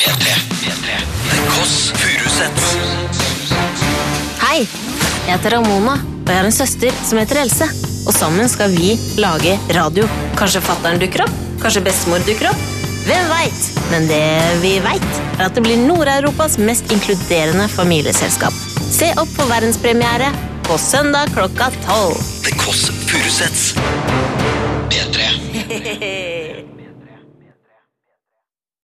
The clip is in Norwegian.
P3. P3. The Kåss Furuseths. Hei, jeg heter Ramona, og jeg har en søster som heter Else. Og sammen skal vi lage radio. Kanskje fatteren dukker opp? Kanskje bestemor dukker opp? Hvem veit? Men det vi veit, er at det blir Nord-Europas mest inkluderende familieselskap. Se opp på verdenspremiere på søndag klokka tolv. The Kåss Furuseths. P3.